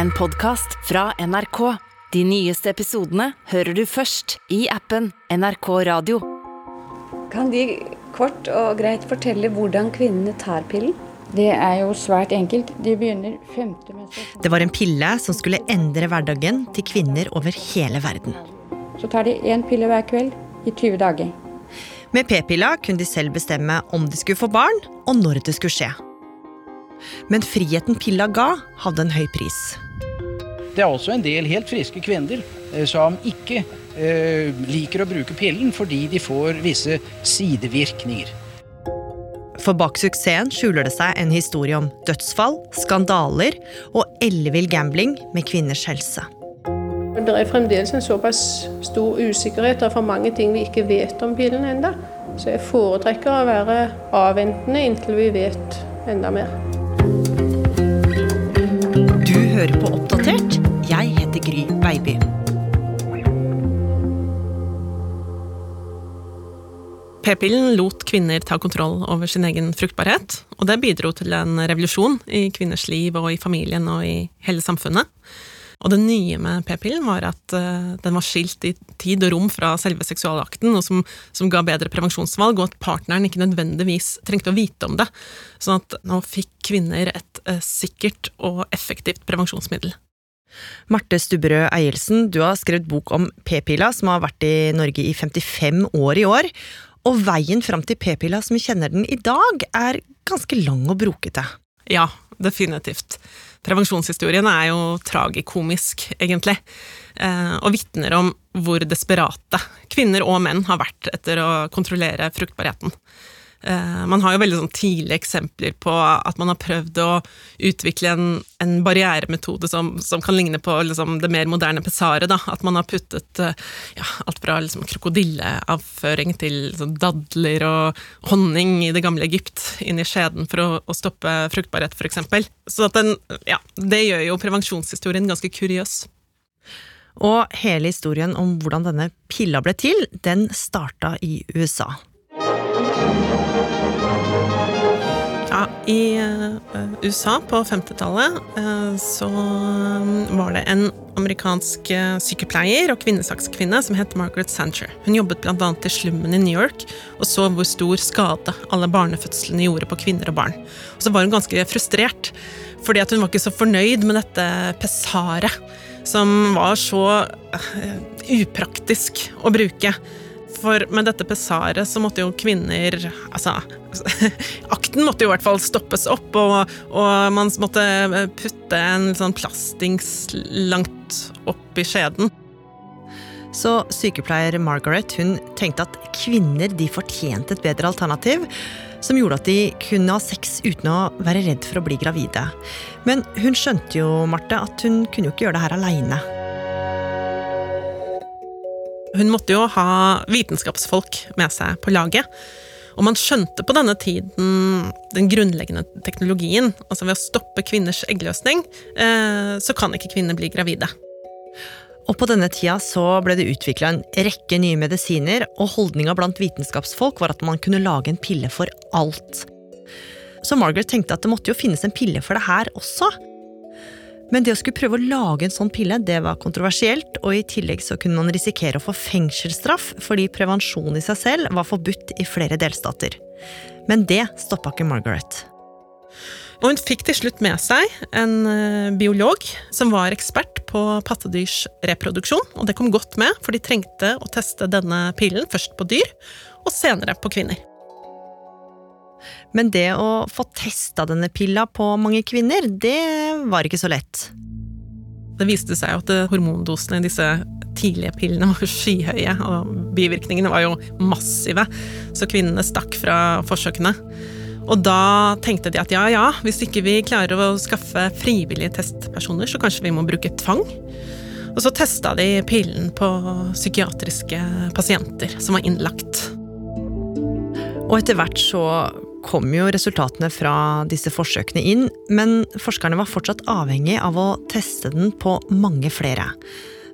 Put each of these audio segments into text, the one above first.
en podkast fra NRK. De nyeste episodene hører du først i appen NRK Radio. Kan De kort og greit fortelle hvordan kvinnene tar pillen? Det er jo svært enkelt. De begynner femte menstruasjon. Det var en pille som skulle endre hverdagen til kvinner over hele verden. Så tar de én pille hver kveld i 20 dager. Med p-pilla kunne de selv bestemme om de skulle få barn, og når det skulle skje. Men friheten pilla ga, hadde en høy pris. Det er også en del helt friske kvinner eh, som ikke eh, liker å bruke pillen fordi de får visse sidevirkninger. For bak suksessen skjuler det seg en historie om dødsfall, skandaler og ellevill gambling med kvinners helse. Det er fremdeles en såpass stor usikkerhet og for mange ting vi ikke vet om pillen enda. Så jeg foretrekker å være avventende inntil vi vet enda mer. P-pillen lot kvinner ta kontroll over sin egen fruktbarhet, og det bidro til en revolusjon i kvinners liv og i familien og i hele samfunnet. Og det nye med p-pillen var at uh, den var skilt i tid og rom fra selve seksualakten, og som, som, ga bedre prevensjonsvalg, og at partneren ikke nødvendigvis trengte å vite om det. Sånn at nå fikk kvinner et uh, sikkert og effektivt prevensjonsmiddel. Marte Stubberød Eielsen, du har skrevet bok om p-pilla, som har vært i Norge i 55 år i år. Og veien fram til p-pilla som vi kjenner den i dag, er ganske lang og brokete. Ja, definitivt. Prevensjonshistorien er jo tragikomisk, egentlig, eh, og vitner om hvor desperate kvinner og menn har vært etter å kontrollere fruktbarheten. Eh, man har jo veldig sånn tidlige eksempler på at man har prøvd å utvikle en, en barrieremetode som, som, kan ligne på liksom, det mer moderne pessaret. At man har puttet eh, ja, alt fra liksom, krokodilleavføring til liksom, dadler og honning i det gamle Egypt inn i skjeden for å, å stoppe fruktbarhet, f.eks. Så den, ja, det gjør jo prevensjonshistorien ganske kuriøs. Og hele historien om hvordan denne pilla ble til, den starta i USA. I uh, USA på 50-tallet uh, så um, var det en amerikansk uh, sykepleier og kvinnesakskvinne som het Margaret Sancher. Hun jobbet bl.a. i slummen i New York og så hvor stor skade alle barnefødslene gjorde på kvinner og barn. Og så var hun ganske frustrert, fordi hun var ikke så fornøyd med dette pessaret, som var så upraktisk å bruke. For med dette pessaret så måtte jo kvinner Altså, akten måtte jo i hvert fall stoppes opp, og, og man måtte putte en sånn plastings langt opp i skjeden. Så sykepleier Margaret hun tenkte at kvinner de fortjente et bedre alternativ, som gjorde at de kunne ha sex uten å være redd for å bli gravide. Men hun skjønte jo, Marte, at hun kunne jo ikke gjøre det her aleine. Hun måtte jo ha vitenskapsfolk med seg på laget. Og man skjønte på denne tiden den grunnleggende teknologien. Altså ved å stoppe kvinners eggløsning, eh, så kan ikke kvinner bli gravide. Og på denne tida så ble det utvikla en rekke nye medisiner, og holdninga blant vitenskapsfolk var at man kunne lage en pille for alt. Så Margaret tenkte at det måtte jo finnes en pille for det her også. Men det å skulle prøve å lage en sånn pille, det var kontroversielt, og i tillegg så kunne man risikere å få fengselsstraff fordi prevensjon i seg selv var forbudt i flere delstater. Men det stoppa ikke Margaret. Og hun fikk til slutt med seg en eh, biolog som var ekspert på pattedyrs reproduksjon, og det kom godt med, for de trengte å teste denne pillen først på dyr, og senere på kvinner. Men det å få testa denne pilla på mange kvinner, det var ikke så lett. Det viste seg at hormondosene i disse tidlige pillene var skyhøye, og bivirkningene var jo massive, så kvinnene stakk fra forsøkene. Og da tenkte de at ja ja, hvis ikke vi klarer å skaffe frivillige testpersoner, så kanskje vi må bruke tvang. Og så testa de pillen på psykiatriske pasienter som var innlagt. Og etter hvert så kom jo resultatene fra disse forsøkene inn, men forskerne var fortsatt avhengig av å teste den på mange flere.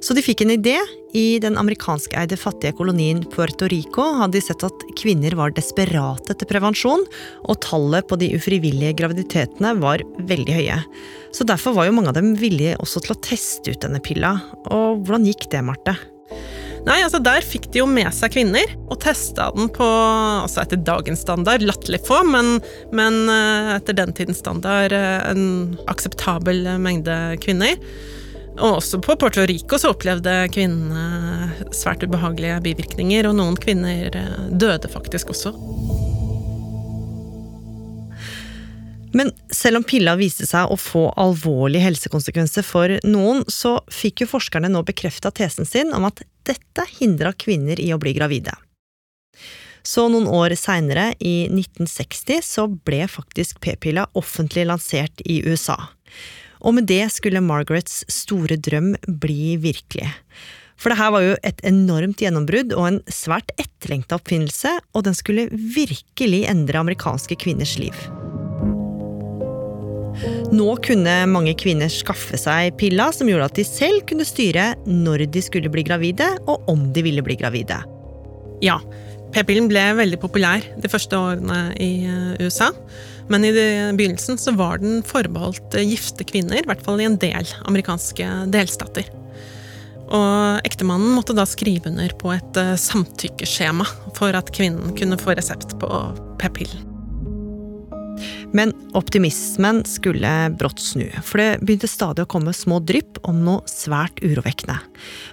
Så de fikk en idé. I den amerikanskeide fattige kolonien Puerto Rico hadde de sett at kvinner var desperate etter prevensjon, og tallet på de ufrivillige graviditetene var veldig høye. Så derfor var jo mange av dem villige også til å teste ut denne pilla. Og hvordan gikk det, Marte? Nei, altså Der fikk de jo med seg kvinner, og testa den på altså etter dagens standard, latterlig få, men, men eh, etter den tidens standard eh, en akseptabel mengde kvinner. Og også på Puerto Rico så opplevde kvinnene svært ubehagelige bivirkninger, og noen kvinner eh, døde faktisk også. Men selv om pilla viste seg å få alvorlige helsekonsekvenser for noen, så fikk jo forskerne nå bekrefta tesen sin om at dette hindra kvinner i å bli gravide. Så noen år seinere, i 1960, så ble faktisk p-pilla offentlig lansert i USA. Og med det skulle Margarets store drøm bli virkelig. For det her var jo et enormt gjennombrudd og en svært etterlengta oppfinnelse, og den skulle virkelig endre amerikanske kvinners liv. Nå kunne mange kvinner skaffe seg pilla som gjorde at de selv kunne styre når de skulle bli gravide, og om de ville bli gravide. Ja, p-pillen ble veldig populær de første årene i eh, USA. Men i begynnelsen så var den forbeholdt eh, gifte kvinner, i hvert fall i en del amerikanske delstater. Og ektemannen måtte da skrive under på et eh, samtykkeskjema for at kvinnen kunne få resept på p-pillen. Men optimismen skulle brått snu, for det begynte stadig å komme små drypp om noe svært urovekkende.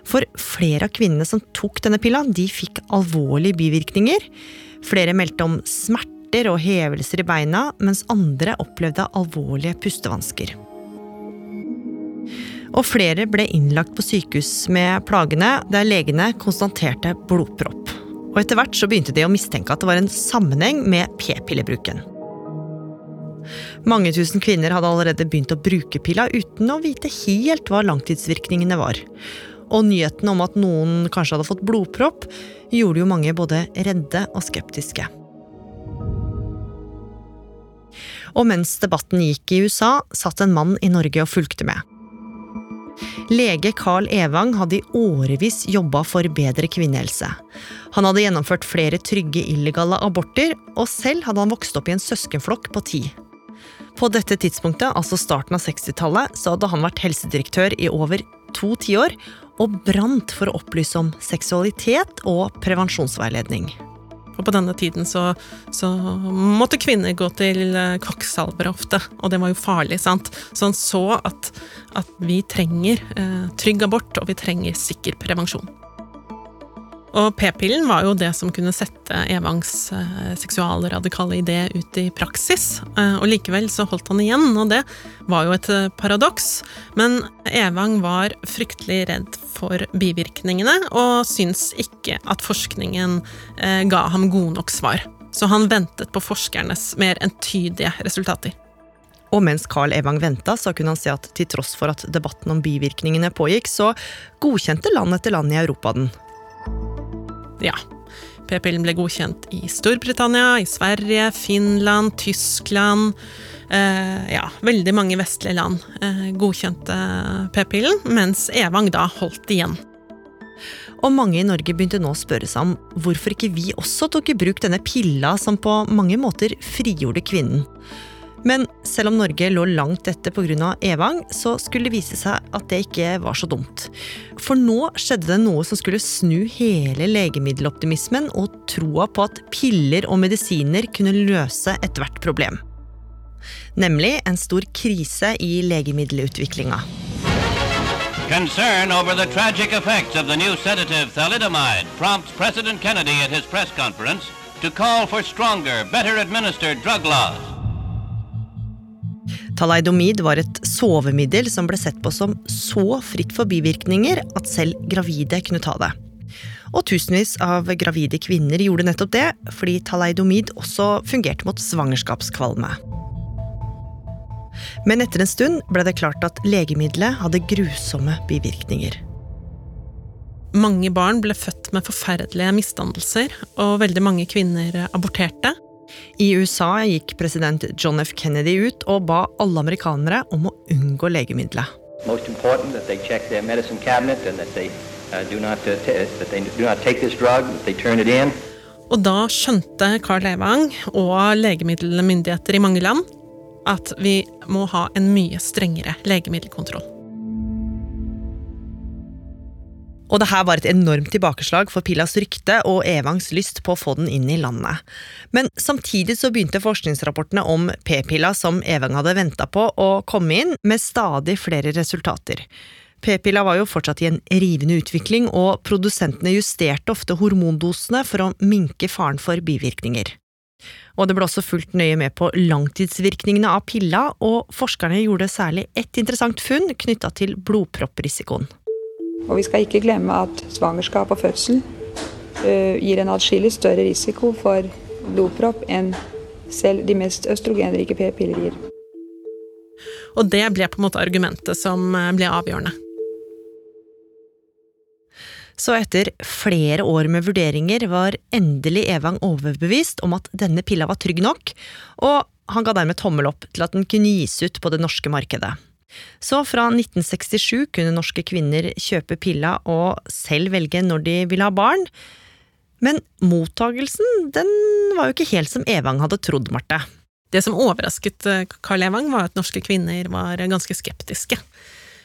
For flere av kvinnene som tok denne pilla, de fikk alvorlige bivirkninger. Flere meldte om smerter og hevelser i beina, mens andre opplevde alvorlige pustevansker. Og flere ble innlagt på sykehus med plagene, der legene konstaterte blodpropp. Og etter hvert så begynte de å mistenke at det var en sammenheng med p-pillebruken. Mange tusen kvinner hadde allerede begynt å bruke pilla uten å vite helt hva langtidsvirkningene var. Og nyheten om at noen kanskje hadde fått blodpropp, gjorde jo mange både redde og skeptiske. Og mens debatten gikk i USA, satt en mann i Norge og fulgte med. Lege Carl Evang hadde i årevis jobba for bedre kvinnehelse. Han hadde gjennomført flere trygge illegale aborter, og selv hadde han vokst opp i en søskenflokk på ti. På dette tidspunktet, altså starten av 60-tallet, så hadde han vært helsedirektør i over to tiår og brant for å opplyse om seksualitet og prevensjonsveiledning. Og på denne tiden så, så måtte kvinner gå til eh, kvakksalvere ofte, og det var jo farlig, sant. Så han så at, at vi trenger eh, trygg abort, og vi trenger sikker prevensjon. Og p-pillen var jo det som kunne sette Evangs eh, seksualradikale idé ut i praksis. Eh, og likevel så holdt han igjen, og det var jo et eh, paradoks. Men Evang var fryktelig redd for bivirkningene, og syns ikke at forskningen ga ham gode nok svar. Så han ventet på forskernes mer entydige resultater. Og mens Carl Evang venta, så kunne han se at til tross for at debatten om bivirkningene pågikk, så godkjente land etter land i Europa den. Ja. P-pillen ble godkjent i Storbritannia, i Sverige, Finland, Tyskland eh, Ja, veldig mange vestlige land eh, godkjente p-pillen, mens Evang da holdt igjen. Og mange i Norge begynte nå å spørre seg om hvorfor ikke vi også tok i bruk denne pilla som på mange måter frigjorde kvinnen. Men selv om Norge lå langt etter pga. Evang, så skulle det vise seg at det ikke var så dumt. For nå skjedde det noe som skulle snu hele legemiddeloptimismen og troa på at piller og medisiner kunne løse ethvert problem. Nemlig en stor krise i legemiddelutviklinga. Concern over the tragic effects of the new sedative thalidomide prompts President Kennedy at his press conference to call for stronger, better administered drug laws. Talaidomid var et sovemiddel som ble sett på som så fritt for bivirkninger at selv gravide kunne ta det. Og tusenvis av gravide kvinner gjorde nettopp det, fordi talaidomid også fungerte mot svangerskapskvalme. Men etter en stund ble det klart at legemiddelet hadde grusomme bivirkninger. Mange barn ble født med forferdelige misdannelser, og veldig mange kvinner aborterte. I USA gikk president John F. Kennedy ut og ba alle amerikanere om å unngå legemiddelet. Most important that they check their medicine cabinet and that they uh, do not uh, t- that they do not take this drug, that they turn it in. Og da skjønte Carl Evang og legemiddelmyndigheter i mange land at vi må ha en mye strengere legemiddelkontroll. Og det her var et enormt tilbakeslag for pillas rykte og Evangs lyst på å få den inn i landet. Men samtidig så begynte forskningsrapportene om p-pilla som Evang hadde venta på, å komme inn med stadig flere resultater. P-pilla var jo fortsatt i en rivende utvikling, og produsentene justerte ofte hormondosene for å minke faren for bivirkninger. Og det ble også fulgt nøye med på langtidsvirkningene av pilla, og forskerne gjorde særlig ett interessant funn knytta til blodpropprisikoen. Og vi skal ikke glemme at svangerskap og fødsel uh, gir en atskillig større risiko for blodpropp enn selv de mest østrogenrike p-piller gir. Og det ble på en måte argumentet som eh, ble avgjørende. Så etter flere år med vurderinger var endelig Evang overbevist om at denne pilla var trygg nok, og han ga dermed tommel opp til at den kunne gis ut på det norske markedet. Så fra 1967 kunne norske kvinner kjøpe pilla og selv velge når de ville ha barn. Men mottagelsen den var jo ikke helt som Evang hadde trodd, Marte. Det som overrasket Karl Evang, var at norske kvinner var ganske skeptiske.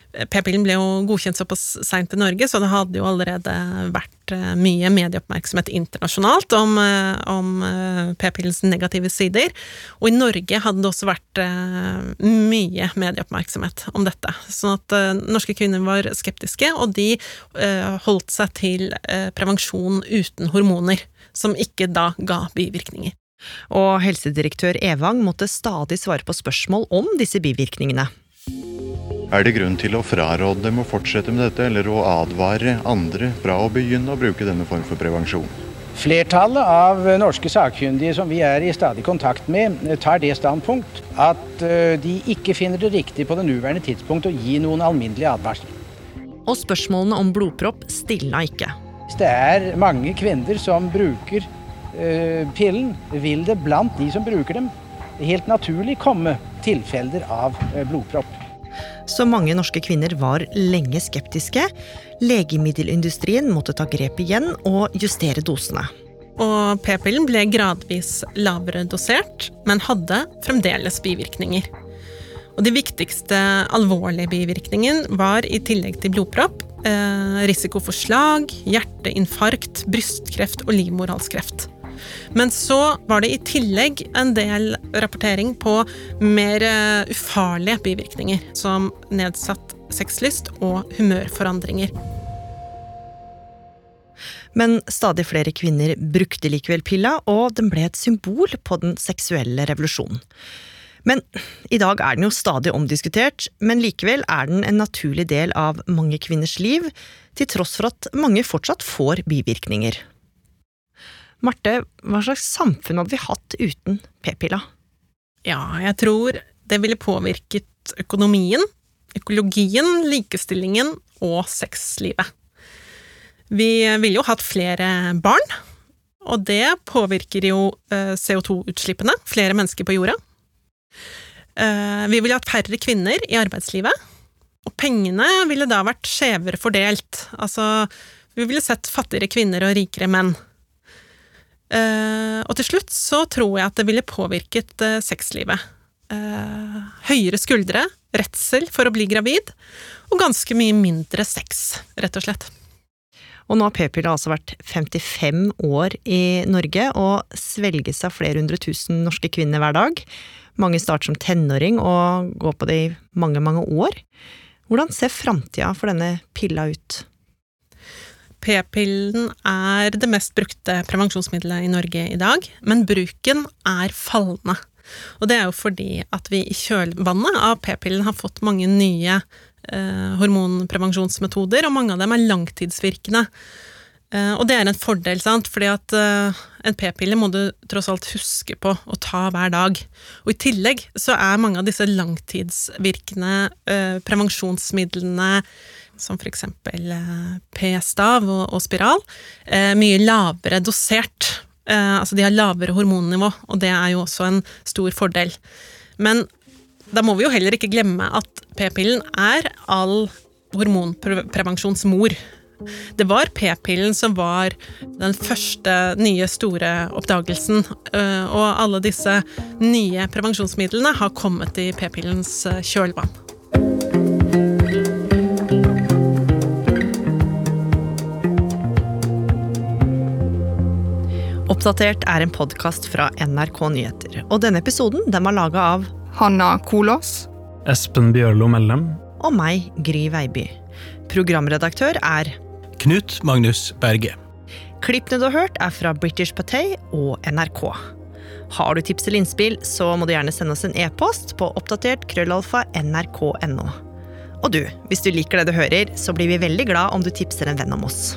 P-pillen ble jo godkjent såpass seint i Norge, så det hadde jo allerede vært eh, mye medieoppmerksomhet internasjonalt om, eh, om eh, p-pillens negative sider. Og i Norge hadde det også vært mye medieoppmerksomhet om dette. Sånn at norske kvinner var skeptiske, og de holdt seg til prevensjon uten hormoner, som ikke da ga bivirkninger. Og helsedirektør Evang måtte stadig svare på spørsmål om disse bivirkningene. Er det grunn til å fraråde dem å fortsette med dette, eller å advare andre fra å begynne å bruke denne form for prevensjon? Flertallet av norske sakkyndige som vi er i stadig kontakt med, tar det standpunkt at eh, de ikke finner det riktig på det nåværende tidspunkt å gi noen alminnelig advarsel. Og spørsmålene om blodpropp stilna ikke. Hvis det er mange kvinner som bruker uh, pillen, vil det blant de som bruker dem, helt naturlig komme tilfeller av uh, blodpropp. Så mange norske kvinner var lenge skeptiske. Legemiddelindustrien måtte ta grep igjen og justere dosene. Og p-pillen ble gradvis lavere dosert, men hadde fremdeles bivirkninger. Og de viktigste alvorlige bivirkningene var i tillegg til blodpropp eh, risiko for slag, hjerteinfarkt, brystkreft og livmorhalskreft. Men så var det i tillegg en del rapportering på mer eh, ufarlige bivirkninger, som nedsatt sexlyst og humørforandringer. Men stadig flere kvinner brukte likevel pilla, og den ble et symbol på den seksuelle revolusjonen. Men i dag er den jo stadig omdiskutert, men likevel er den en naturlig del av mange kvinners liv, til tross for at mange fortsatt får bivirkninger. Marte, hva slags samfunn hadde vi hatt uten p-pilla? Ja, jeg tror det ville påvirket økonomien, økologien, likestillingen og sexlivet. Vi ville jo hatt flere barn, og det påvirker jo eh, CO2-utslippene, flere mennesker på jorda. Eh, vi ville hatt færre kvinner i arbeidslivet, og pengene ville da vært skjevere fordelt. Altså, vi ville sett fattigere kvinner og rikere menn. Uh, og til slutt så tror jeg at det ville påvirket uh, sexlivet. Uh, høyere skuldre, redsel for å bli gravid, og ganske mye mindre sex, rett og slett. Og nå har p-pilla altså vært 55 år i Norge, og svelges av flere hundre tusen norske kvinner hver dag. Mange starter som tenåring og går på det i mange, mange år. Hvordan ser framtida for denne pilla ut? P-pillen er det mest brukte prevensjonsmiddelet i Norge i dag, men bruken er fallende. Og det er jo fordi at vi i kjølvannet av p-pillen har fått mange nye eh, hormonprevensjonsmetoder, og mange av dem er langtidsvirkende. Eh, og det er en fordel, sant, fordi at eh, en p-pille må du tross alt huske på å ta hver dag. Og i tillegg så er mange av disse langtidsvirkende eh, prevensjonsmidlene som f.eks. Eh, p-stav og, og, spiral, eh, mye lavere dosert. Eh, altså de har lavere hormonnivå, og det er jo også en stor fordel. Men da må vi jo heller ikke glemme at p-pillen er all hormonprevensjonsmor. Det var p-pillen som var den første nye store oppdagelsen, og alle disse nye prevensjonsmidlene har kommet i p-pillens kjølvann. Oppdatert er en podkast fra NRK Nyheter, og denne episoden den var laga av Hanna Kolås. Espen Bjørlo Mellem. og meg, Gry Veiby. Programredaktør er Knut Magnus Berge. Klippene du har hørt, er fra British Patay og NRK. Har du tips eller innspill, så må du gjerne sende oss en e-post på oppdatert krøllalfa nrk.no. Og du, hvis du liker det du hører, så blir vi veldig glad om du tipser en venn om oss.